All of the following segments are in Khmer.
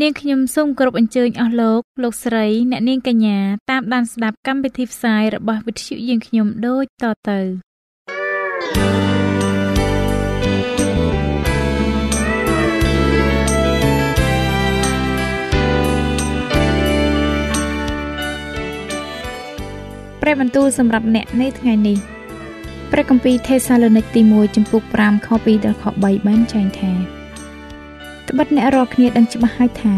នាងខ្ញុំសូមគោរពអញ្ជើញអស់លោកលោកស្រីអ្នកនាងកញ្ញាតាមដានស្ដាប់កម្មវិធីផ្សាយរបស់វិទ្យុយើងខ្ញុំដូចតទៅព្រះបន្ទូលសម្រាប់អ្នកនៅថ្ងៃនេះព្រះគម្ពីរថេសាឡូនីកទី1ចំពុក5ខ2ដល់ខ3បានចែងថា ត្បិតអ្នករាល់គ្នាដឹងច្បាស់ហើយថា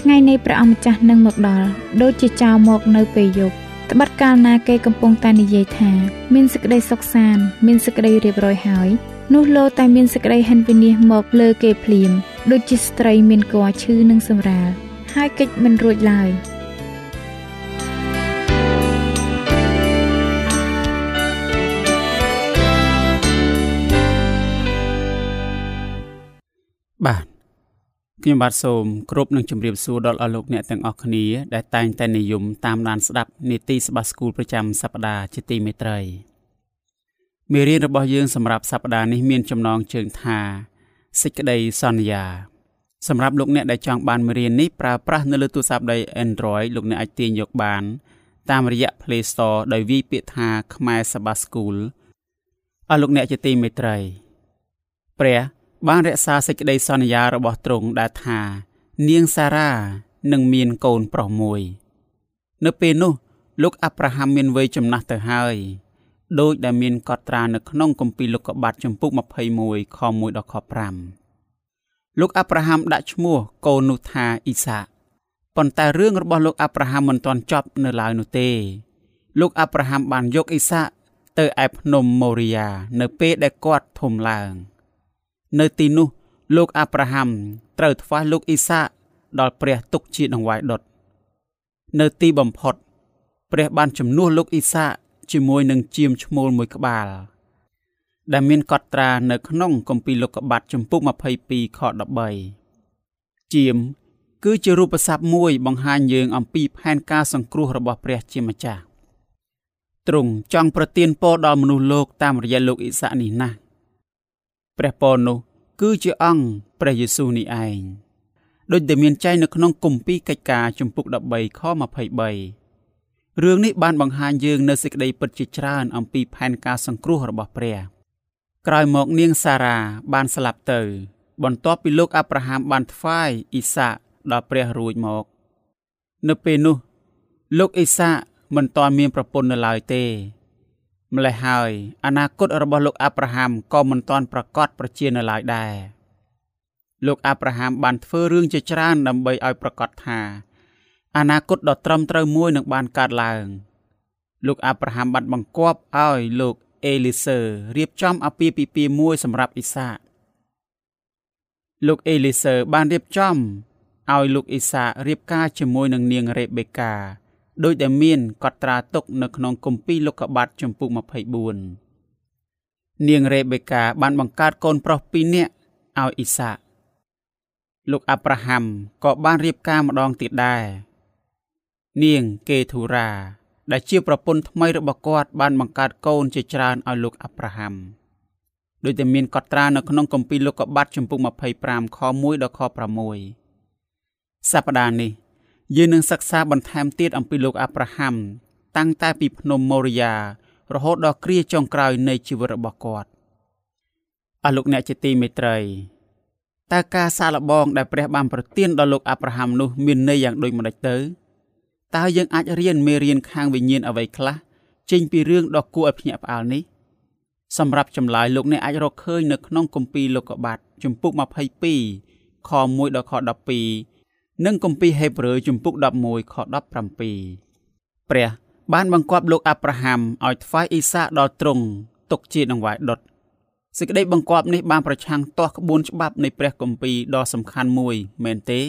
ថ្ងៃនៃព្រះអម្ចាស់នឹងមកដល់ដូចជាចោលមកនៅពេលយប់ត្បិតកាលណាគេកំពុងតែនិយាយថាមានសេចក្តីសុខសាន្តមានសេចក្តីរៀបរយហើយនោះលោតែមានសេចក្តីហិនវិនិច្ឆ័យមកលើគេភ្លាមដូចជាស្ត្រីមានកឈឺនិងសម្រាលហើយកិច្ចមិនរួចឡើយ។បាទ ខ្ញុំបាទសូមគ្រប់នឹងជម្រាបសួរដល់អស់លោកអ្នកទាំងអស់គ្នាដែលតែងតែនិយមតាមដានស្ដាប់នីតិសភាស្គូលប្រចាំសប្ដាហ៍ជាទីមេត្រីមេរៀនរបស់យើងសម្រាប់សប្ដាហ៍នេះមានចំណងជើងថាសេចក្តីសន្យាសម្រាប់លោកអ្នកដែលចង់បានមេរៀននេះប្រើប្រាស់នៅលើទូរស័ព្ទដៃ Android លោកអ្នកអាចទាញយកបាន តាមរយៈ Play Store ដោយវាយពាក្យថាខ្មែរសបាស្គូលអស់លោកអ្នកជាទីមេត្រីព្រះ បានរក្សាសេចក្តីសន្យារបស់ទ្រង់ដែលថា នាងសារ៉ានឹងមានកូនប្រុសមួយ នៅពេលនោះ លោកអាប់រ៉ាហាំមានវ័យចំណាស់ទៅហើយដោយដែលមានកត់ត្រានៅក្នុងគម្ពីរលោកុបាតចំពុក21ខ1ដល់ខ5លោកអាប់រ៉ាហាំដាក់ឈ្មោះកូននោះថាអ៊ីសាប៉ុន្តែរឿងរបស់លោកអាប់រ៉ាហាំមិនទាន់ចប់នៅឡើយនោះទេ លោកអាប់រ៉ាហាំបានយកអ៊ីសាទៅឯភ្នំម៉ូរីយ៉ានៅពេលដែលគាត់ធំឡើង។ នៅទីនោះលោកអាប់រ៉ាហាំត្រូវថ្វាយលោកអ៊ីសាកដល់ព្រះទុកជាដង្វាយដុតនៅទីបំផុត ព្រះបានជំនួសលោកអ៊ីសាកជាមួយនឹងជាមឈ្មោលមួយក្បាល ដែលមានកត់ត្រានៅក្នុងគម្ពីរលោកុបាតចំពុក22ខ13ជាមគឺជារូបស័ព្ទមួយបង្ហាញយើងអំពីផែនការសង្គ្រោះរបស់ព្រះជាម្ចាស់ទ្រង់ចង់ប្រទានពរដល់មនុស្សលោកតាមរយៈលោកអ៊ីសាកនេះណាស់ ព្រះពរនោះ គឺជាអង្គព្រះយេស៊ូវនេះឯងដូចដែលមានចែងនៅក្នុងគម្ពីរកិច្ចការជំពូក13ខ23រឿងនេះបានបង្ហាញយើងនៅសេចក្តីពិតជាច្រើនអំពីផែនការសង្គ្រោះរបស់ព្រះក្រោយមកនាងសារ៉ាបានស្លាប់ទៅ បន្ទាប់ពីលោកអាប់រ៉ាហាំបានថ្វាយអ៊ីសាកដល់ព្រះរួចមក នៅពេលនោះ លោកអ៊ីសាកមិនទាន់មានប្រពន្ធនៅឡើយទេ ម្លេះហើយអនាគតរបស់លោកអាប់រ៉ាហាំក៏មិនទាន់ប្រកាសប្រជានៅឡើយដែរលោកអាប់រ៉ាហាំបានធ្វើរឿងជាច្រើនដើម្បីឲ្យប្រកាសថា អនាគតដ៏ត្រឹមត្រូវមួយនឹងបានកើតឡើង លោកអាប់រ៉ាហាំបានបង្គាប់ឲ្យលោកអេលីសឺរៀបចំអាពាហ៍ពិពាហ៍មួយសម្រាប់អ៊ីសាលោកអេលីសឺបានរៀបចំឲ្យលោកអ៊ីសារៀបការជាមួយនឹងនាងរ៉េបេកា ដោយដែលមានកត់ត្រាទុកនៅក្នុងគម្ពីរលោកុបាតចំពុក24នាងរ៉េបេកាបានបង្កើតកូនប្រុសពីរនាក់ឲ្យអ៊ីសាកលោកអាប់រ៉ាហាំក៏បានរៀបការម្ដងទៀតដែរនាងកេធូរ៉ាដែលជាប្រពន្ធថ្មីរបស់គាត់បានបង្កើតកូនជាច្រើនឲ្យលោកអាប់រ៉ាហាំដោយតែមានកត់ត្រានៅក្នុងគម្ពីរលោកុបាតចំពុក25ខ1ដល់ខ6សប្តាហ៍នេះ យើងនឹងសិក្សាបន្ថែមទៀតអំពីលោកអាប់រ៉ាហាំតាំងតែពីភ្នំម៉ូរីយ៉ារហូតដល់គ្រាចុងក្រោយនៃជីវិតរបស់គាត់អស់លោកអ្នកជាទីមេត្រីតើការសាកល្បងដែលព្រះបានប្រទានដល់លោកអាប់រ៉ាហាំនោះមានន័យយ៉ាងដូចម្តេចទៅតើយើងអាចរៀនមេរៀនខាងវិញ្ញាណអ្វីខ្លះចេញពីរឿងដ៏គួរឲ្យភ្ញាក់ផ្អើលនេះសម្រាប់ចម្លើយលោកអ្នកអាចរកឃើញនៅក្នុងគម្ពីរលោកុបាតជំពូក22ខ1ដល់ខ12 និងគម្ពីរហេព្រើរជំពូក11ខ17ព្រះ បានបង្គាប់លោកអាប់រ៉ាហាំឲ្យថ្វាយអ៊ីសាកដល់ទ្រង់ទុកជាដង្វាយដុតសេចក្តីបង្គាប់នេះបានប្រឆាំងទាស់ក្បួនច្បាប់នៃព្រះគម្ពីរដ៏សំខាន់មួយមែនទេ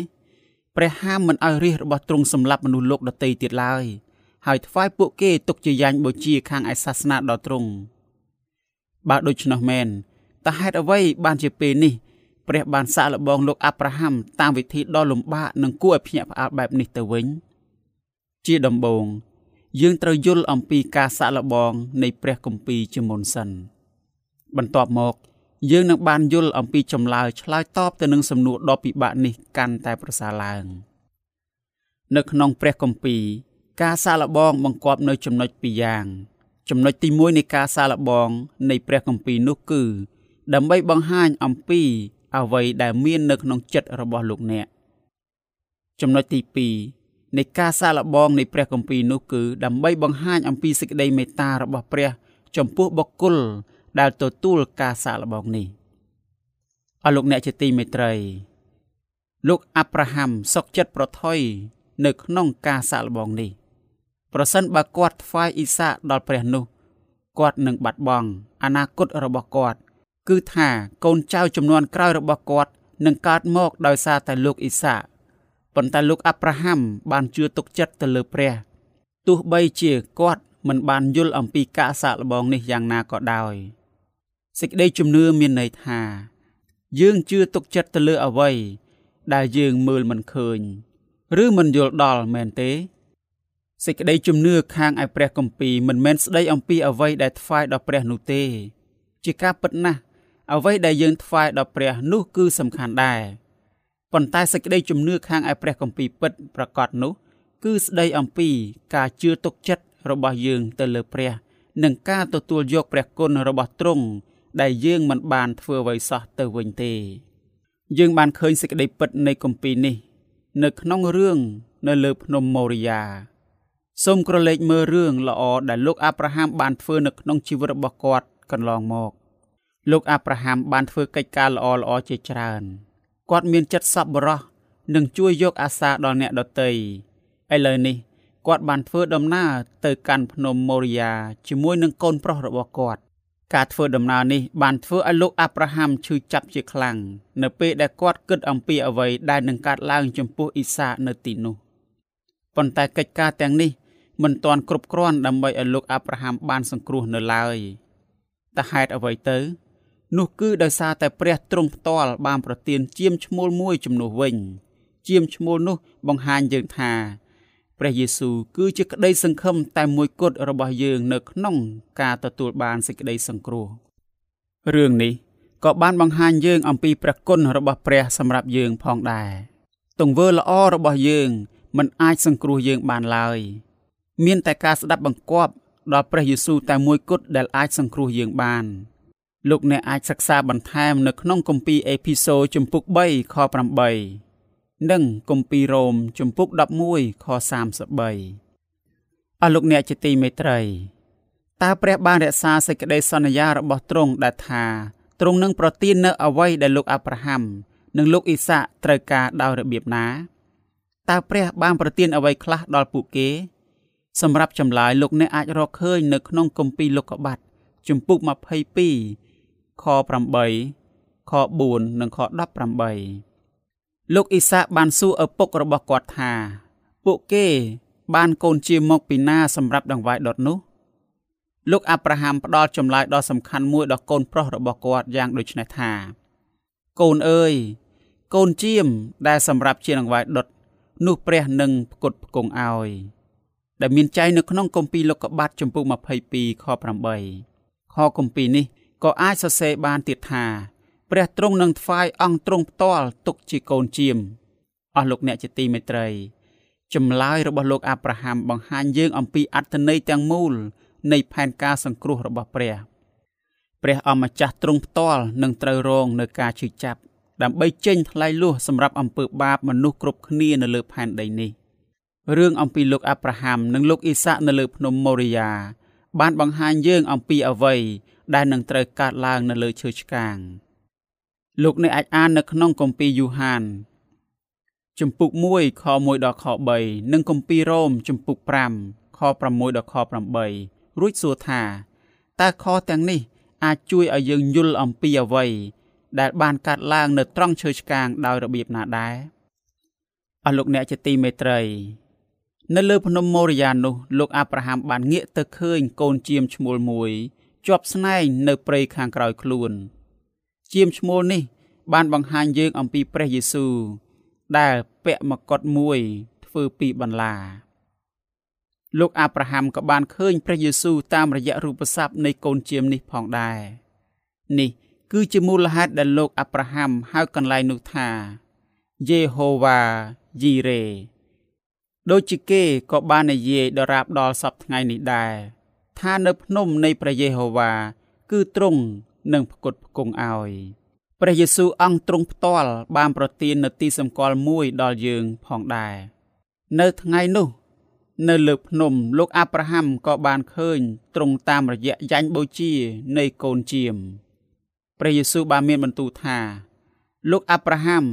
ព្រះហាមមិនឲ្យរាជរបស់ទ្រង់សម្លាប់មនុស្សលោកដទៃទៀតឡើយហើយថ្វាយពួកគេទុកជាយ៉ាញ់បូជាខាងឯសាសនាដល់ទ្រង់បើដូច្នោះមែនតើហេតុអ្វីបានជាពេលនេះ ព្រះបានសាកល្បងលោកអាប់រ៉ាហាំតាមវិធីដ៏លំបាកនិងគួរឲ្យភ្ញាក់ផ្អើលបែបនេះទៅវិញ ជាដំបូង យើងត្រូវយល់អំពីការសាកល្បងនៃព្រះគម្ពីរជាមុនសិន បន្ទាប់មក យើងនឹងបានយល់អំពីចម្លើយឆ្លើយតបទៅនឹងសំណួរដ៏ពិបាកនេះកាន់តែប្រសើរឡើង នៅក្នុងព្រះគម្ពីរការសាកល្បងបង្កប់នៅចំណុចពីរយ៉ាងចំណុចទី1នៃការសាកល្បងនៃព្រះគម្ពីរនោះគឺ ដើម្បីបង្ហាញអំពី អ្វីដែលមាននៅក្នុងចិត្តរបស់លោកអ្នកចំណុចទី2នៃការសាកល្បងនៃព្រះគម្ពីរនោះគឺដើម្បីបង្ហាញអំពីសេចក្តីមេត្តារបស់ព្រះ ចំពោះបុគ្គលដែលទទួលការសាកល្បងនេះអរលោកអ្នកជាទីមេត្រី លោកអាប់រ៉ាហាំសុកចិត្តប្រថុយនៅក្នុងការសាកល្បងនេះ ប្រសិនបើគាត់ថ្វាយអ៊ីសាដល់ព្រះនោះគាត់នឹងបាត់បង់អនាគតរបស់គាត់ គឺថាកូនចៅចំនួនក្រោយរបស់គាត់នឹងកើតមកដោយសារតែលោកអ៊ីសាប៉ុន្តែលោកអាប់រ៉ាហាំបានជឿទុកចិត្តទៅលើព្រះទោះបីជាគាត់មិនបានយល់អំពីការសាកល្បងនេះយ៉ាងណាក៏ដោយសេចក្តីជំនឿមានន័យថា យើងជឿទុកចិត្តទៅលើអ្វី ដែលយើងមើលមិនឃើញ ឬមិនយល់ដល់មែនទេសេចក្តីជំនឿខាងឯព្រះគម្ពីរមិនមែនស្ដីអំពីអ្វីដែលថ្វាយដល់ព្រះនោះទេ ជាការពិតណាស់ អ្វីដែលយើងថ្វាយដល់ព្រះនោះគឺសំខាន់ដែរប៉ុន្តែសេចក្តីជំនឿខាងឯព្រះគម្ពីរពិតប្រកបនោះ គឺស្ដីអំពីការជឿទុកចិត្តរបស់យើងទៅលើព្រះ និងការទទួលយកព្រះគុណរបស់ទ្រង់ដែលយើងមិនបានធ្វើអ្វីសោះទៅវិញទេ យើងបានឃើញសេចក្តីពិតនៃគម្ពីរនេះ នៅក្នុងរឿងនៅលើភ្នំម៉ូរីយ៉ាសូមក្រឡេកមើលរឿងល្អដែលលោកអាប់រ៉ាហាំបានធ្វើនៅក្នុងជីវិតរបស់គាត់កន្លងមក លោកអាប់រ៉ាហាំបានធ្វើកិច្ចការល្អល្អជាច្រើនគាត់មានចិត្តសប្បុរសនិងជួយយកអាសាដល់អ្នកដទៃឥឡូវនេះគាត់បានធ្វើដំណើរទៅកាន់ភ្នំម៉ូរីយ៉ាជាមួយនឹងកូនប្រុសរបស់គាត់ការធ្វើដំណើរនេះបានធ្វើឲ្យលោកអាប់រ៉ាហាំឈឺចាប់ជាខ្លាំងនៅពេលដែលគាត់គិតអំពីអ្វីដែលនឹងកើតឡើងចំពោះអ៊ីសានៅទីនោះប៉ុន្តែកិច្ចការទាំងនេះមិនទាន់គ្រប់គ្រាន់ដើម្បីឲ្យលោកអាប់រ៉ាហាំបានសង្គ្រោះនៅឡើយតែហេតុអ្វីទៅ នោះគឺដោយសារតែព្រះទ្រង់ផ្ទាល់បានប្រទានជាមឈ្មោលមួយជំនួសវិញ ជាមឈ្មោលនោះបង្ហាញយើងថា ព្រះយេស៊ូវគឺជាក្តីសង្ឃឹមតែមួយគត់របស់យើងនៅក្នុងការទទួលបានសេចក្តីសង្គ្រោះរឿងនេះក៏បានបង្ហាញយើងអំពីព្រះគុណរបស់ព្រះសម្រាប់យើងផងដែរទង្វើល្អរបស់យើងមិនអាចសង្គ្រោះយើងបានឡើយ មានតែការស្ដាប់បង្គាប់ដល់ព្រះយេស៊ូវតែមួយគត់ដែលអាចសង្គ្រោះយើងបាន លោកអ្នកអាចសិក្សាបន្ថែមនៅក្នុងគម្ពីរអេភីសូជំពូក3ខ8និងគម្ពីររ៉ូមជំពូក11ខ33អស់លោកអ្នកជាទីមេត្រីតើព្រះបានរក្សាសេចក្តីសន្យារបស់ទ្រង់ដែលថាទ្រង់នឹងប្រទាននៅអ្វីដែលលោកអាប់រ៉ាហាំនិងលោកអ៊ីសាក់ត្រូវការដោយរបៀបណាតើព្រះបានប្រទានអ្វីខ្លះដល់ពួកគេ សម្រាប់ចម្លើយលោកអ្នកអាចរកឃើញនៅក្នុងគម្ពីរលោកុបាតជំពូក22 ខ8ខ4និងខ18លោកអ៊ីសាបានសួរឪពុករបស់គាត់ថា ពួកគេបានកូនជាមកពីណាសម្រាប់ដង្វាយដុតនោះលោកអាប់រ៉ាហាំផ្ដល់ចម្លើយដ៏សំខាន់មួយដល់កូនប្រុសរបស់គាត់យ៉ាងដូចនេះថា កូនអើយកូនជាមដែលសម្រាប់ជាដង្វាយដុតនោះព្រះនឹងផ្គត់ផ្គង់ឲ្យដែលមានចែងនៅក្នុងគម្ពីរលោកុបាតចំពុក22ខ8ខគម្ពីរនេះ ក៏អាចសរសេរបានទៀតថាព្រះទ្រង់នឹងថ្វាយអង្គទ្រង់ផ្ទាល់ទុកជាកូនជាមអស់លោកអ្នកជាទីមេត្រីចម្លើយរបស់លោកអាប់រ៉ាហាំបង្ហាញយើងអំពីអត្ថន័យទាំងមូលនៃផែនការសង្គ្រោះរបស់ព្រះព្រះអម្ចាស់ទ្រង់ផ្ទាល់នឹងត្រូវរងនៅការឈឺចាប់ដើម្បីចេញថ្លៃលួសសម្រាប់អំពើបាបមនុស្សគ្រប់គ្នានៅលើផែនដីនេះរឿងអំពីលោកអាប់រ៉ាហាំនិងលោកអ៊ីសាក់នៅលើភ្នំម៉ូរីយ៉ាបានបង្ហាញយើងអំពីអ្វី ដែលនឹងត្រូវកើតឡើងនៅលើឈើឆ្កាង លោកអ្នកអាចអាននៅក្នុងគម្ពីរយូហានជំពូក1ខ1ដល់ខ3និងគម្ពីររ៉ូមជំពូក5ខ6ដល់ខ8រួចសួរថាតើខទាំងនេះ អាចជួយឲ្យយើងយល់អំពីអ្វី ដែលបានកាត់ឡើងនៅត្រង់ឈើឆ្កាងដោយរបៀបណាដែរអស់លោកអ្នកជាទីមេត្រី នៅលើភ្នំម៉ូរីយ៉ានោះលោកអាប់រ៉ាហាំបានងាកទៅឃើញកូនជាមឈ្មោលមួយ ជាប់ស្នែងនៅព្រៃខាងក្រោយខ្លួនជាមឈ្មោលនេះ បានបង្ហាញយើងអំពីព្រះយេស៊ូវដែលពាក់មកុដមួយធ្វើពីបន្លាលោកអាប់រ៉ាហាំក៏បានឃើញព្រះយេស៊ូវតាមរយៈរូបស័ព្ទនៃកូនជាមនេះផងដែរនេះ គឺជាមូលហេតុដែលលោកអាប់រ៉ាហាំហៅកន្លែងនោះថាយេហូវ៉ាយីរ៉េដូចជាគេក៏បាននិយាយដរាបដល់សពថ្ងៃនេះដែរ ថានៅភ្នំនៃព្រះយេហូវ៉ាគឺទ្រង់នឹងផ្គត់ផ្គង់ឲ្យព្រះយេស៊ូវអង្គទ្រង់ផ្ទាល់បានប្រទាននូវទីសម្គាល់មួយដល់យើងផងដែរនៅថ្ងៃនោះ នៅលើភ្នំលោកអាប់រ៉ាហាំក៏បានឃើញទ្រង់តាមរយៈយ៉ាញ់បូជានៃកូនជាមព្រះយេស៊ូវបានមានបន្ទូលថា លោកអាប់រ៉ាហាំ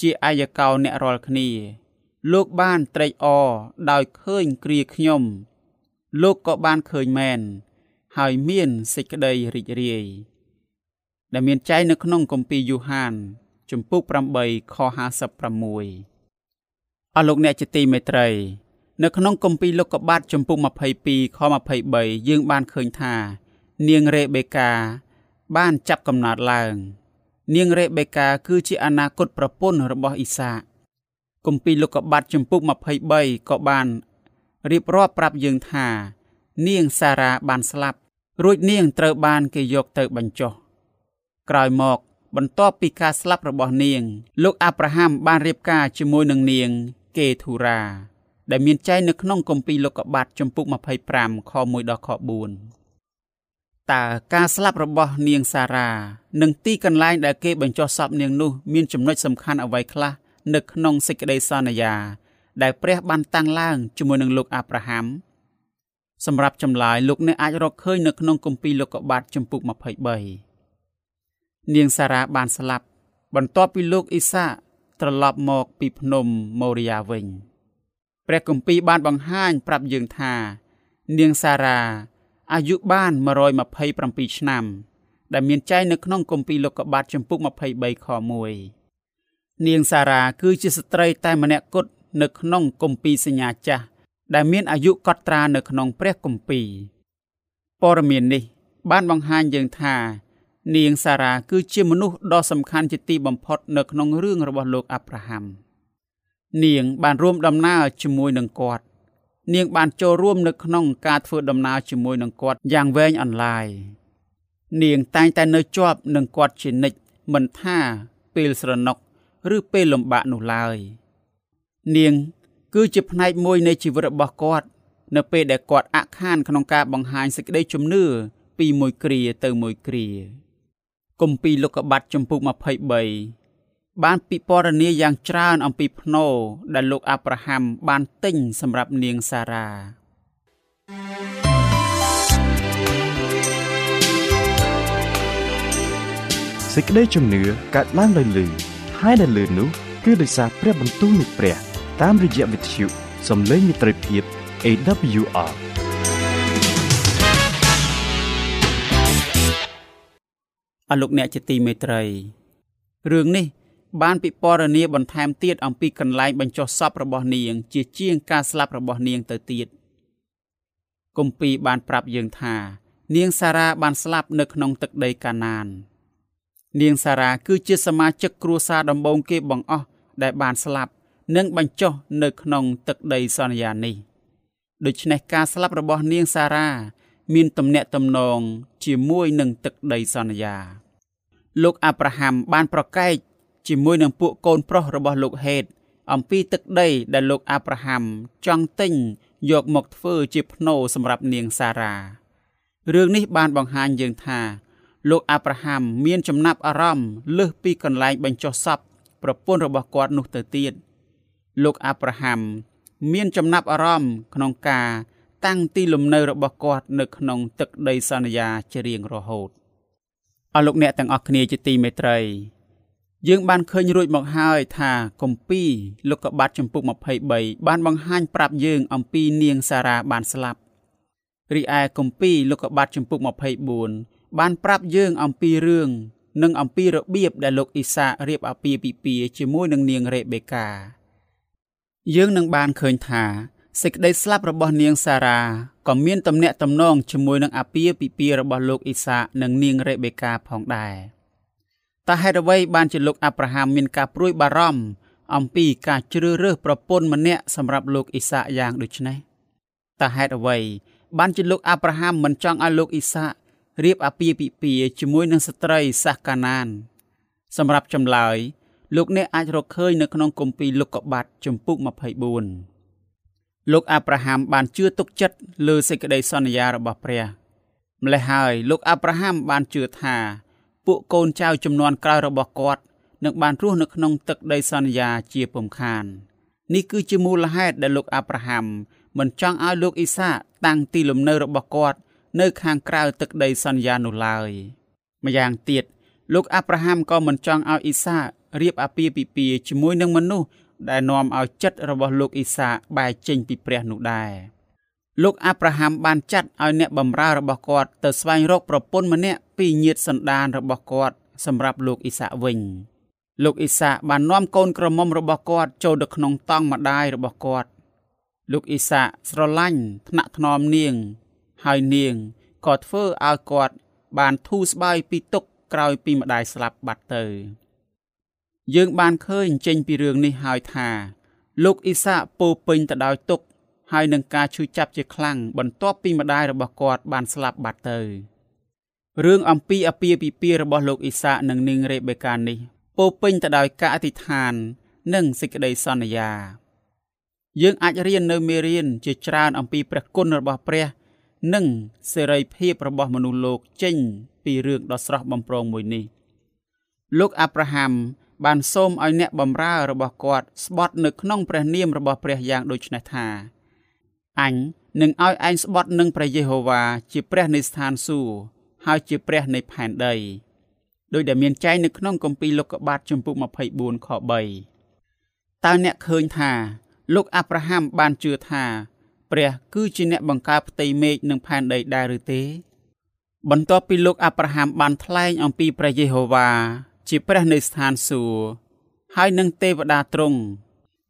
ជាអាយកោអ្នករាល់គ្នា លោកបានត្រេកអរដោយឃើញគ្រាខ្ញុំ លោកក៏បានឃើញមែនហើយមានសេចក្តីរីករាយដែលមានចែងនៅក្នុងគម្ពីរយូហាន ជំពូក8ខ56អស់លោកអ្នកជាទីមេត្រី នៅក្នុងគម្ពីរលោកុបាទចំពុក22ខ23យើងបានឃើញថា នាងរេបេកា បានចាប់កំណើតឡើង នាងរេបេកា គឺជាអនាគតប្រពន្ធរបស់អ៊ីសាគម្ពីរលោកុបាទចំពុក23ក៏បាន រៀបរាប់ប្រាប់យើងថា នាងសារ៉ាបានស្លាប់ រួចនាងត្រូវបានគេយកទៅបញ្ចុះក្រោយមក បន្ទាប់ពីការស្លាប់របស់នាង លោកអាប់រ៉ាហាំបានរៀបការជាមួយនឹងនាងកេធូរ៉ាដែលមានចែងនៅក្នុងគម្ពីរលោកុបាទចំពុក25ខ1ដល់ខ4តើការស្លាប់របស់នាងសារ៉ានិងទីកន្លែងដែលគេបញ្ចុះសពនាងនោះ មានចំណុចសំខាន់អ្វីខ្លះ នៅក្នុងសេចក្តីសន្យា ដែលព្រះបានតាំងឡើងជាមួយនឹងលោកអាប់រ៉ាហាំសម្រាប់ចម្លើយលោកអ្នកអាចរកឃើញនៅក្នុងគម្ពីរលោកុបាទចំពុក23នាងសារ៉ាបានស្លាប់ បន្ទាប់ពីលោកអ៊ីសាត្រឡប់មកពីភ្នំម៉ូរីយ៉ាវិញ។ព្រះគម្ពីរបានបង្ហាញប្រាប់យើងថា នាងសារ៉ាអាយុបាន127ឆ្នាំដែលមានចែងនៅក្នុងគម្ពីរលោកុបាទចំពុក23ខ1នាងសារ៉ាគឺជាស្ត្រីតែម្នាក់គត់ នៅក្នុងគម្ពីរសញ្ញាចាស់ដែលមានអាយុកត់ត្រានៅក្នុងព្រះគម្ពីរព័ត៌មាននេះ បានបង្ហាញយើងថា នាងសារ៉ាគឺជាមនុស្សដ៏សំខាន់ជាទីបំផុតនៅក្នុងរឿងរបស់លោកអាប់រ៉ាហាំ។នាងបានរួមដំណើរជាមួយនឹងគាត់នាងបានចូលរួមនៅក្នុងការធ្វើដំណើរជាមួយនឹងគាត់យ៉ាងវែងអន្លាយនាងតែងតែនៅជាប់នឹងគាត់ជានិច្ចមិនថាពេលស្រណុក ឬពេលលំបាកនោះឡើយ នាង គឺជាផ្នែកមួយនៃជីវិតរបស់គាត់ នៅពេលដែលគាត់អាក់ខានក្នុងការបង្ហាញសេចក្តីជំនឿពីមួយគ្រាទៅមួយគ្រាគម្ពីរលោកុបាតចំពុក23បានពិពណ៌នាយ៉ាងច្រើនអំពីភ្នោដែលលោកអាប់រ៉ាហាំបានទិញសម្រាប់នាងសារ៉ាសេចក្តីជំនឿកើតឡើងដោយលឺហើយដែលលឺនោះគឺដោយសារព្រះបន្ទូលនៃព្រះ តាមរយៈវិទ្យុសំឡេងមិត្តភាព AWR អរលោកអ្នកជាទីមេត្រីរឿងនេះ បានពិពណ៌នាបន្ថែមទៀតអំពីកន្លែងបញ្ចុះសពរបស់នាង ជាជាងការស្លាប់របស់នាងទៅទៀតគម្ពីរបានប្រាប់យើងថា នាងសារ៉ាបានស្លាប់នៅក្នុងទឹកដីកាណាន នាងសារ៉ាគឺជាសមាជិកគ្រួសារដំបូងគេបង្អស់ដែលបានស្លាប់ និងបញ្ចុះនៅក្នុងទឹកដីសន្យានេះដូច្នេះការស្លាប់របស់នាងសារ៉ាមានទំនាក់ទំនងជាមួយនឹងទឹកដីសន្យា លោកអាប់រ៉ាហាំបានប្រកែកជាមួយនឹងពួកកូនប្រុសរបស់លោកហេត អំពីទឹកដីដែលលោកអាប់រ៉ាហាំចង់ទិញយកមកធ្វើជាភ្នូរសម្រាប់នាងសារ៉ារឿងនេះបានបង្ហាញយើងថា លោកអាប់រ៉ាហាំមានចំណាប់អារម្មណ៍លើសពីកន្លែងបញ្ចុះសពប្រពន្ធរបស់គាត់នោះទៅទៀត លោកអាប់រ៉ាហាំមានចំណាប់អារម្មណ៍ក្នុងការតាំងទីលំនៅរបស់គាត់នៅក្នុងទឹកដីសន្យាជារៀងរហូតអរលោកអ្នកទាំងអស់គ្នាជាទីមេត្រី យើងបានឃើញរួចមកហើយថាគម្ពីរលោកុបាទចំពុក23បានបង្ហាញប្រាប់យើងអំពីនាងសារ៉ាបានស្លាប់រីឯគម្ពីរលោកុបាទចំពុក24បានប្រាប់យើងអំពីរឿងនិងអំពីរបៀបដែលលោកអ៊ីសារៀបអាពាហ៍ពិពាហ៍ជាមួយនឹងនាងរ៉េបេកា យើងនឹងបានឃើញថាសេចក្តីស្លាប់របស់នាងសារ៉ាក៏មានទំនាក់ទំនងជាមួយនឹងអាពាហ៍ពិពាហ៍របស់លោកអ៊ីសានិងនាងរ៉េបេកាផងដែរតើហេតុអ្វីបានជាលោកអាប់រ៉ាហាំមានការព្រួយបារម្ភអំពីការជ្រើសរើសប្រពន្ធម្នាក់សម្រាប់លោកអ៊ីសាយ៉ាងដូចនេះតើហេតុអ្វីបានជាលោកអាប់រ៉ាហាំមិនចង់ឲ្យលោកអ៊ីសារៀបអាពាហ៍ពិពាហ៍ជាមួយនឹងស្ត្រីសាសកាណាន សម្រាប់ចម្លើយ លោកអ្នកអាចរកឃើញនៅក្នុងគម្ពីរលោកកបាត់ចំពុក24លោកអាប់រ៉ាហាំបានជឿទុកចិត្តលើសេចក្តីសន្យារបស់ព្រះ ម្ល៉េះហើយលោកអាប់រ៉ាហាំបានជឿថា ពួកកូនចៅចំនួនក្រោយរបស់គាត់នឹងបានរស់នៅក្នុងទឹកដីសន្យាជាពំខាននេះគឺជាមូលហេតុដែលលោកអាប់រ៉ាហាំមិនចង់ឲ្យលោកអ៊ីសាតាំងទីលំនៅរបស់គាត់នៅខាងក្រៅទឹកដីសន្យានោះឡើយម្យ៉ាងទៀតលោកអាប់រ៉ាហាំក៏មិនចង់ឲ្យអ៊ីសា រៀបអាពាហ៍ពិពាហ៍ជាមួយនឹងមនុស្សដែលនាំឲ្យចិត្តរបស់លោកអ៊ីសាបែកចេញពីព្រះនោះដែរលោកអាប់រ៉ាហាំបានចាត់ឲ្យអ្នកបម្រើរបស់គាត់ទៅស្វែងរកប្រពន្ធម្នាក់ពីញាតិសន្តានរបស់គាត់សម្រាប់លោកអ៊ីសាវិញលោកអ៊ីសាបាននាំកូនក្រមុំរបស់គាត់ចូលទៅក្នុងតង់ម្ដាយរបស់គាត់លោកអ៊ីសាស្រឡាញ់ថ្នាក់ថ្នមនាង ហើយនាងក៏ធ្វើឲ្យគាត់បានធូរស្បើយពីទុក្ខក្រោយពីម្ដាយស្លាប់បាត់ទៅ យើងបានឃើញចេញពីរឿងនេះហើយថា លោកអ៊ីសាពោពេញទៅដោយទុក្ខហើយនឹងការឈឺចាប់ជាខ្លាំងបន្ទាប់ពីម្ដាយរបស់គាត់បានស្លាប់បាត់ទៅរឿងអំពីអាពាហ៍ពិពាហ៍របស់លោកអ៊ីសានិងនាងរ៉េបេកានេះពោពេញទៅដោយការអធិដ្ឋាន និងសេចក្តីសន្យា យើងអាចរៀននៅមេរៀនជាច្រើនអំពីព្រះគុណរបស់ព្រះ និងសេរីភាពរបស់មនុស្សលោកចេញពីរឿងដ៏ស្រស់បំព្រងមួយនេះ លោកអាប់រ៉ាហាំ បានសូមឲ្យអ្នកបម្រើរបស់គាត់ស្បត់នៅក្នុងព្រះនាមរបស់ព្រះយ៉ាងដូចនេះថាអញនឹងឲ្យឯងស្បត់នឹងព្រះយេហូវ៉ាជាព្រះនៃស្ថានសួគ៌ហើយជាព្រះនៃផែនដីដោយដែលមានចែងនៅក្នុងគម្ពីរលោកុបាទជំពូក24ខ3តើអ្នកឃើញថា លោកអាប់រ៉ាហាំបានជឿថា ព្រះគឺជាអ្នកបង្កើតផ្ទៃមេឃនិងផែនដីដែរឬទេ បន្ទាប់ពីលោកអាប់រ៉ាហាំបានថ្លែងអំពីព្រះយេហូវ៉ា ជាព្រះនៃស្ថានសួគ៌ហើយនឹងទេវតាទ្រង់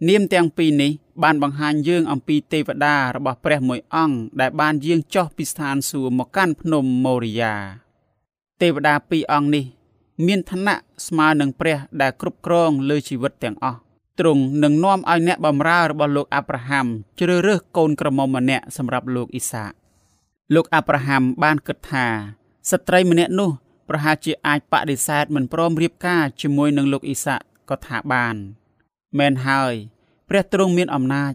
នាមទាំងពីរនេះ បានបង្ហាញយើងអំពីទេវតារបស់ព្រះមួយអង្គដែលបានយាងចុះពីស្ថានសួគ៌មកកាន់ភ្នំម៉ូរីយ៉ាទេវតាពីរអង្គនេះ មានឋានៈស្មើនឹងព្រះដែលគ្រប់គ្រងលើជីវិតទាំងអស់ទ្រង់នឹងនាំឲ្យអ្នកបម្រើរបស់លោកអាប់រ៉ាហាំជ្រើសរើសកូនក្រមុំម្នាក់សម្រាប់លោកអ៊ីសាលោកអាប់រ៉ាហាំបានគិតថាស្ត្រីម្នាក់នោះ ប្រហែលជាអាចបដិសេធមិនព្រមរៀបការជាមួយនឹងលោកអ៊ីសាក៏ថាបានមែនហើយព្រះទ្រង់មានអំណាច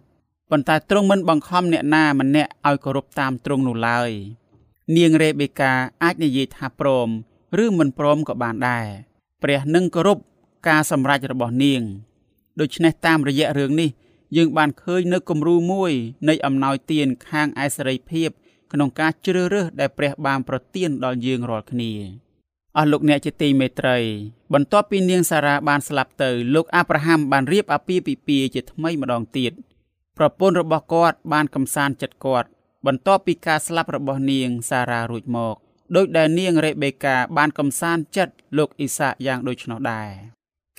ប៉ុន្តែទ្រង់មិនបង្ខំអ្នកណាម្នាក់ឲ្យគោរពតាមទ្រង់នោះឡើយនាងរ៉េបេកាអាចនិយាយថាព្រម ឬមិនព្រមក៏បានដែរព្រះនឹងគោរពការសម្រេចរបស់នាងដូច្នេះតាមរយៈរឿងនេះ យើងបានឃើញនៅគំរូមួយនៃអំណោយទានខាងឯសេរីភាពក្នុងការជ្រើសរើសដែលព្រះបានប្រទានដល់យើងរាល់គ្នា អស់លោកអ្នកជាទីមេត្រី បន្ទាប់ពីនាងសារ៉ាបានស្លាប់ទៅលោកអាប់រ៉ាហាំបានរៀបអាពាហ៍ពិពាហ៍ជាថ្មីម្ដងទៀតប្រពន្ធរបស់គាត់បានកំសាន្តចិត្តគាត់បន្ទាប់ពីការស្លាប់របស់នាងសារ៉ារួចមកដោយដែលនាងរ៉េបេកាបានកំសាន្តចិត្តលោកអ៊ីសាយ៉ាងដូច្នោះដែរ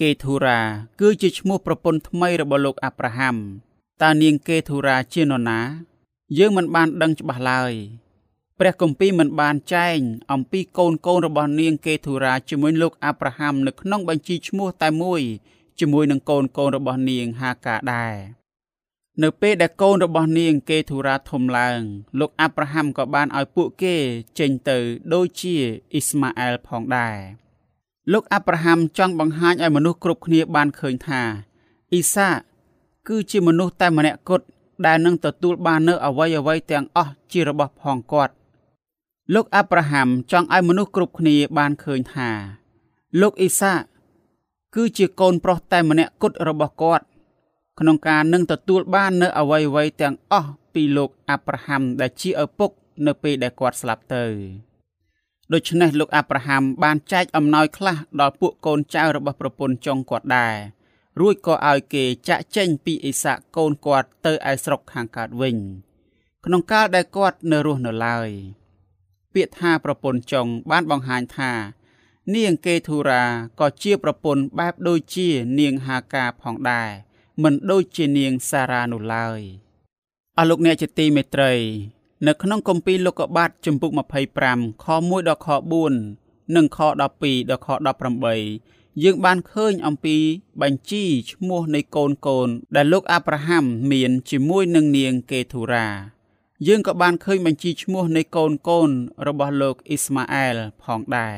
កេធូរ៉ាគឺជាឈ្មោះប្រពន្ធថ្មីរបស់លោកអាប់រ៉ាហាំតើនាងកេធូរ៉ាជានរណា យើងមិនបានដឹងច្បាស់ឡើយ ព្រះគម្ពីរមិនបានចែងអំពីកូនកូនរបស់នាងកេធូរ៉ាជាមួយលោកអាប់រ៉ាហាំនៅក្នុងបញ្ជីឈ្មោះតែមួយជាមួយនឹងកូនកូនរបស់នាងហាកាដែរនៅពេលដែលកូនរបស់នាងកេធូរ៉ាធំឡើង លោកអាប់រ៉ាហាំក៏បានឲ្យពួកគេចេញទៅដូចជាអ៊ីស្ម៉ាអែលផងដែរលោកអាប់រ៉ាហាំចង់បង្ហាញឲ្យមនុស្សគ្រប់គ្នាបានឃើញថាអ៊ីសាគឺជាមនុស្សតែម្នាក់គត់ដែលនឹងទទួលបាននៅអ្វីអ្វីទាំងអស់ជារបស់ផងគាត់ លោកអាប់រ៉ាហាំចង់ឲ្យមនុស្សគ្រប់គ្នាបានឃើញថា លោកអ៊ីសាគឺជាកូនប្រុសតែម្នាក់គត់របស់គាត់ ក្នុងការនឹងទទួលបាននៅអ្វីអ្វីទាំងអស់ពីលោកអាប់រ៉ាហាំដែលជាឪពុកនៅពេលដែលគាត់ស្លាប់ទៅដូច្នេះលោកអាប់រ៉ាហាំបានចែកអំណោយខ្លះដល់ពួកកូនចៅរបស់ប្រពន្ធចុងគាត់ដែររួចក៏ឲ្យគេចាក់ចេញពីអ៊ីសាក់កូនគាត់ទៅឯស្រុកខាងកើតវិញ ក្នុងកាលដែលគាត់នៅរស់នៅឡើយ ពាក្យថាប្រពន្ធចុងបានបង្ហាញថា នាងកេធូរ៉ាក៏ជាប្រពន្ធបែបដូចជានាងហាកាផងដែរមិនដូចជានាងសារ៉ានោះឡើយអស់លោកអ្នកជាទីមេត្រី នៅក្នុងគម្ពីរលោកុបាទជំពូក25ខ1ដល់ខ4និងខ12ដល់ខ18យើងបានឃើញអំពីបញ្ជីឈ្មោះនៃកូនកូនដែលលោកអាប់រ៉ាហាំមានជាមួយនឹងនាងកេធូរ៉ា យើងក៏បានឃើញបញ្ជីឈ្មោះនៃកូនកូនរបស់លោកអ៊ីស្ម៉ាអែលផងដែរ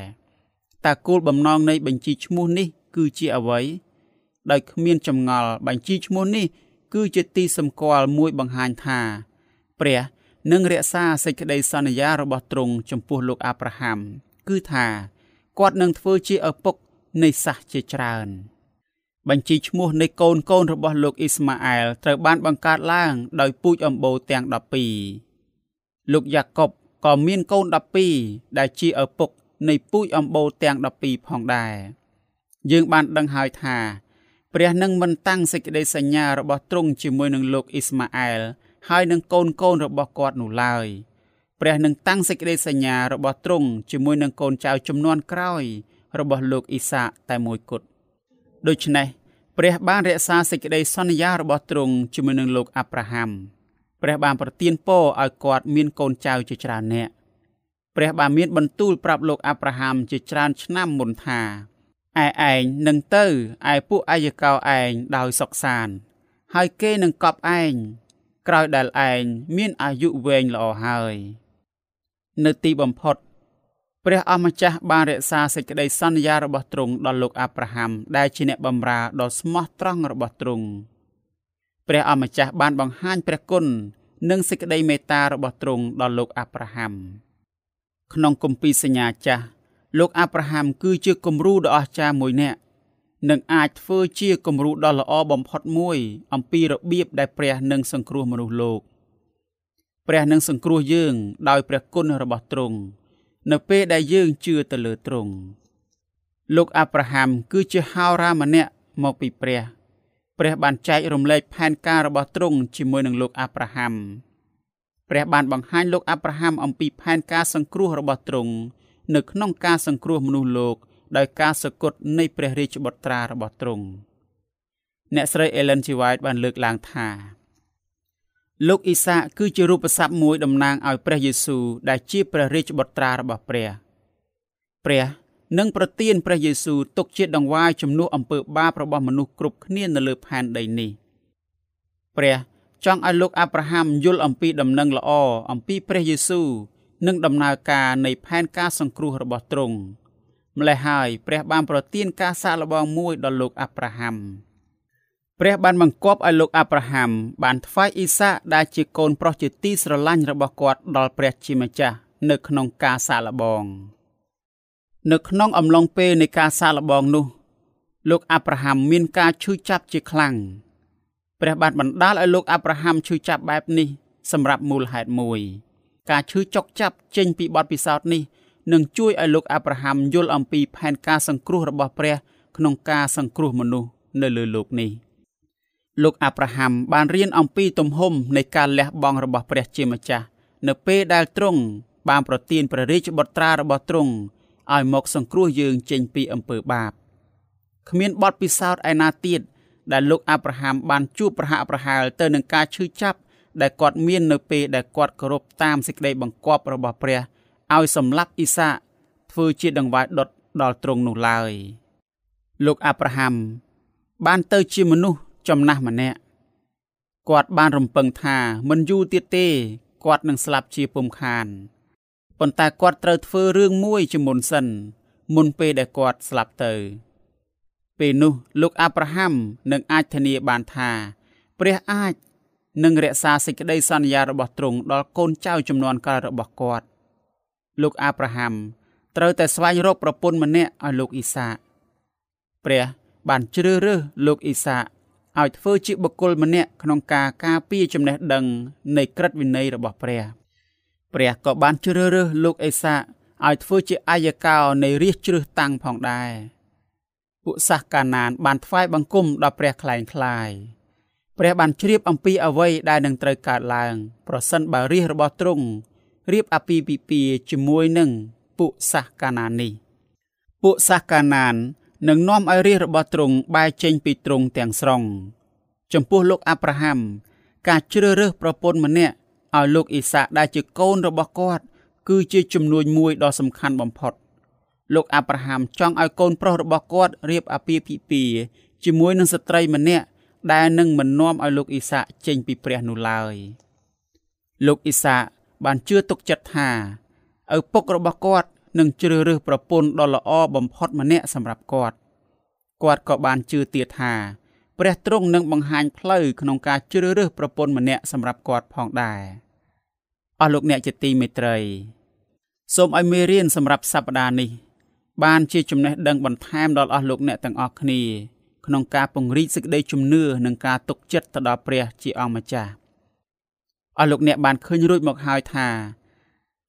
តើគោលបំណងនៃបញ្ជីឈ្មោះនេះគឺជាអ្វីដោយគ្មានចម្ងល់បញ្ជីឈ្មោះនេះ គឺជាទីសម្គាល់មួយបង្ហាញថា ព្រះនឹងរក្សាសេចក្តីសន្យារបស់ទ្រង់ចំពោះលោកអាប់រ៉ាហាំគឺថាគាត់នឹងធ្វើជាឪពុកនៃសាសជាច្រើន បញ្ជីឈ្មោះនៃកូនកូនរបស់លោកអ៊ីស្ម៉ាអែលត្រូវបានបង្កើតឡើងដោយពូជអម្បូរទាំង12លោកយ៉ាកុបក៏មានកូន12ដែលជាឪពុកនៃពូជអម្បូរទាំង12ផងដែរយើងបានដឹងហើយថាព្រះនឹងមិនតាំងសេចក្តីសញ្ញារបស់ទ្រង់ជាមួយនឹងលោកអ៊ីស្ម៉ាអែលហើយនឹងកូនកូនរបស់គាត់នោះឡើយព្រះនឹងតាំងសេចក្តីសញ្ញារបស់ទ្រង់ជាមួយនឹងកូនចៅចំនួនក្រោយរបស់លោកអ៊ីសាតែមួយគត់ ដូច្នេះព្រះបានរក្សាសេចក្តីសន្យារបស់ទ្រង់ជាមួយនឹងលោកអាប់រ៉ាហាំព្រះបានប្រទានពរឲ្យគាត់មានកូនចៅជាច្រើននាក់ព្រះបានមានបន្ទូលប្រាប់លោកអាប់រ៉ាហាំជាច្រើនឆ្នាំមុនថាឯឯងនឹងទៅឯពួកអាយកោឯងដោយសុខសាន ហើយគេនឹងកប់ឯងក្រោយដែលឯងមានអាយុវែងល្អហើយ នៅទីបំផុត ព្រះអម្ចាស់បានរក្សាសេចក្តីសន្យារបស់ទ្រង់ដល់លោកអាប់រ៉ាហាំដែលជាអ្នកបម្រើដ៏ស្មោះត្រង់របស់ទ្រង់ព្រះអម្ចាស់បានបង្ហាញព្រះគុណនិងសេចក្តីមេត្តារបស់ទ្រង់ដល់លោកអាប់រ៉ាហាំក្នុងគម្ពីរសញ្ញាចាស់លោកអាប់រ៉ាហាំគឺជាគំរូដ៏អស្ចារ្យមួយនាក់និងអាចធ្វើជាគំរូដ៏ល្អបំផុតមួយ អំពីរបៀបដែលព្រះនឹងសង្គ្រោះមនុស្សលោក ព្រះនឹងសង្គ្រោះយើង ដោយព្រះគុណរបស់ទ្រង់ នៅពេលដែលយើងជឿទៅលើទ្រង់លោកអាប់រ៉ាហាំគឺជាហោរាម្នាក់មកពីព្រះ ព្រះបានចែករំលែកផែនការរបស់ទ្រង់ជាមួយនឹងលោកអាប់រ៉ាហាំព្រះបានបង្ហាញលោកអាប់រ៉ាហាំអំពីផែនការសង្គ្រោះរបស់ទ្រង់នៅក្នុងការសង្គ្រោះមនុស្សលោកដោយការសគត់នៃព្រះរាជបុត្រារបស់ទ្រង់អ្នកស្រី Ellen G. White បានលើកឡើងថា លោកអ៊ីសាកគឺជារូបស័ព្ទមួយតំណាងឲ្យព្រះយេស៊ូវដែលជាព្រះរាជបុត្រារបស់ព្រះព្រះនឹងប្រទានព្រះយេស៊ូវទុកជាដង្វាយជំនួសអំពើបាបរបស់មនុស្សគ្រប់គ្នានៅលើផែនដីនេះព្រះចង់ឲ្យលោកអាប់រ៉ាហាំយល់អំពីដំណឹងល្អអំពីព្រះយេស៊ូវនិងដំណើរការនៃផែនការសង្គ្រោះរបស់ទ្រង់ម្ល៉េះហើយព្រះបានប្រទានការសាកល្បងមួយដល់លោកអាប់រ៉ាហាំ ព្រះបានបង្គាប់ឲ្យលោកអាប់រ៉ាហាំបានថ្វាយអ៊ីសាដែលជាកូនប្រុសជាទីស្រឡាញ់របស់គាត់ដល់ព្រះជាម្ចាស់នៅក្នុងការសាកល្បងនៅក្នុងអំឡុងពេលនៃការសាកល្បងនោះលោកអាប់រ៉ាហាំមានការឈឺចាប់ជាខ្លាំងព្រះបានបណ្ដាលឲ្យលោកអាប់រ៉ាហាំឈឺចាប់បែបនេះសម្រាប់មូលហេតុមួយការឈឺចុកចាប់ចេញពីបទពិសោធន៍នេះនឹងជួយឲ្យលោកអាប់រ៉ាហាំយល់អំពីផែនការសង្គ្រោះរបស់ព្រះក្នុងការសង្គ្រោះមនុស្សនៅលើโลกនេះ លោកអាប់រ៉ាហាំបានរៀនអំពីទំហំនៃការលះបង់របស់ព្រះជាម្ចាស់នៅពេលដែលទ្រង់បានប្រទានព្រះរាជបុត្រារបស់ទ្រង់ឲ្យមកសង្គ្រោះយើងចេញពីអំពើបាបគ្មានបទពិសោធន៍ឯណាទៀតដែលលោកអាប់រ៉ាហាំបានជួបប្រហាក់ប្រហែលទៅនឹងការឈឺចាប់ដែលគាត់មាននៅពេលដែលគាត់គោរពតាមសេចក្តីបង្គាប់របស់ព្រះឲ្យសម្លាប់អ៊ីសាធ្វើជាដង្វាយដុតដល់ទ្រង់នោះឡើយលោកអាប់រ៉ាហាំបានទៅជាមនុស្ស ចំណាស់ម្នាក់គាត់បានរំពឹងថាមិនយូរទៀតទេគាត់នឹងស្លាប់ជាពុំខានប៉ុន្តែគាត់ត្រូវធ្វើរឿងមួយជាមុនសិន មុនពេលដែលគាត់ស្លាប់ទៅ ពេលនោះលោកអាប់រ៉ាហាំនឹងអាចធានាបានថា ព្រះអាចនិងរក្សាសេចក្តីសន្យារបស់ទ្រង់ដល់កូនចៅចំនួនក្រោយរបស់គាត់ លោកអាប់រ៉ាហាំត្រូវតែស្វែងរកប្រពន្ធម្នាក់ឲ្យលោកអ៊ីសាព្រះបានជ្រើសរើសលោកអ៊ីសា ឲ្យធ្វើជាបុគ្គលម្នាក់ក្នុងការការពារចំណេះដឹងនៃក្រឹតវិន័យរបស់ព្រះព្រះក៏បានជ្រើសរើសលោកអេសាឲ្យធ្វើជាអាយកោនៃរាជជ្រើសតាំងផងដែរពួកសាសកាណានបានថ្វាយបង្គំដល់ព្រះខ្លែងខ្លាយព្រះបានជ្រាបអំពីអ្វីដែលនឹងត្រូវកើតឡើង ប្រសិនបើរាជរបស់ទ្រង់រៀបអាពាហ៍ពិពាហ៍ជាមួយនឹងពួកសាសកាណាននេះ ពួកសាសកាណាន នឹងនាំឲ្យរាជរបស់ទ្រង់បែរចេញពីទ្រង់ទាំងស្រុងចំពោះលោកអាប់រ៉ាហាំការជ្រើសរើសប្រពន្ធម្នាក់ឲ្យលោកអ៊ីសាដែលជាកូនរបស់គាត់ គឺជាជំនួយមួយដ៏សំខាន់បំផុត លោកអាប់រ៉ាហាំចង់ឲ្យកូនប្រុសរបស់គាត់រៀបអាពាហ៍ពិពាហ៍ជាមួយនឹងស្ត្រីម្នាក់ដែលនឹងមិននាំឲ្យលោកអ៊ីសាចេញពីព្រះនោះឡើយលោកអ៊ីសាបានជឿទុកចិត្តថាឪពុករបស់គាត់ នឹងជ្រើសរើសប្រពន្ធដ៏ល្អបំផុតម្នាក់សម្រាប់គាត់គាត់ក៏បានជឿទៀតថាព្រះទ្រង់នឹងបង្ហាញផ្លូវក្នុងការជ្រើសរើសប្រពន្ធម្នាក់សម្រាប់គាត់ផងដែរអស់លោកអ្នកជាទីមេត្រីសូមឲ្យមេរៀនសម្រាប់សប្តាហ៍នេះ បានជាចំណេះដឹងបន្ថែមដល់អស់លោកអ្នកទាំងអស់គ្នាក្នុងការពង្រីកសេចក្តីជំនឿនិងការទុកចិត្តទៅដល់ព្រះជាអង្គម្ចាស់អស់លោកអ្នកបានឃើញរួចមកហើយថា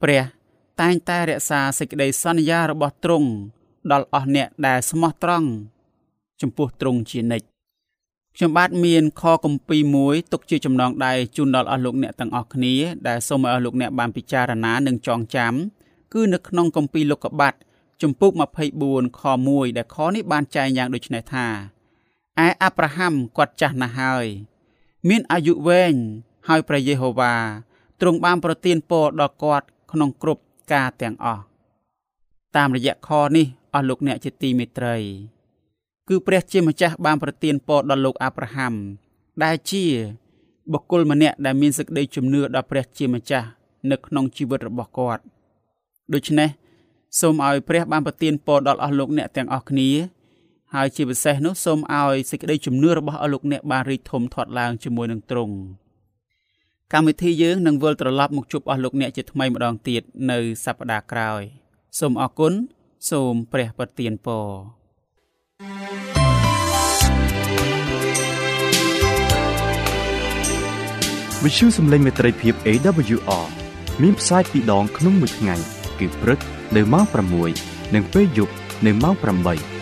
ព្រះ តែងតែរក្សាសេចក្តីសន្យារបស់ទ្រង់ដល់អស់អ្នកដែលស្មោះត្រង់ចំពោះទ្រង់ជានិច្ចខ្ញុំបាទមានខគម្ពីរមួយទុកជាចំណងដៃជូនដល់អស់លោកអ្នកទាំងអស់គ្នាដែលសូមឲ្យអស់លោកអ្នកបានពិចារណានិងចងចាំគឺនៅក្នុងគម្ពីរលោកុបាតជំពូក24ខ1ដែលខនេះបានចែងយ៉ាងដូចនេះថាឯអាប់រ៉ាហាំគាត់ចាស់ណាស់ហើយ មានអាយុវែងហើយព្រះយេហូវ៉ាទ្រង់បានប្រទានពរដល់គាត់ក្នុងគ្រប់ ការទាំងអស់តាមរយៈខនេះអស់លោកអ្នកជាទីមេត្រី គឺព្រះជាម្ចាស់បានប្រទានពរដល់លោកអាប់រ៉ាហាំដែលជាបុគ្គលម្នាក់ដែលមានសេចក្តីជំនឿដល់ព្រះជាម្ចាស់នៅក្នុងជីវិតរបស់គាត់ដូច្នេះសូមឲ្យព្រះបានប្រទានពរដល់អស់លោកអ្នកទាំងអស់គ្នាហើយជាពិសេសនោះសូមឲ្យសេចក្តីជំនឿរបស់អស់លោកអ្នកបានរីកធំធាត់ឡើងជាមួយនឹងទ្រង់ កម្មវិធីយើងនឹងវិលត្រឡប់មកជួបអស់លោកអ្នកជាថ្មីម្ដងទៀតនៅសប្តាហ៍ក្រោយ សូមអរគុណសូមព្រះប្រទានពរវិទ្យុសំឡេងមេត្រីភាព AWR មានផ្សាយពីរដងក្នុងមួយថ្ងៃគឺព្រឹកនៅម៉ោង6និងពេលយប់នៅម៉ោង8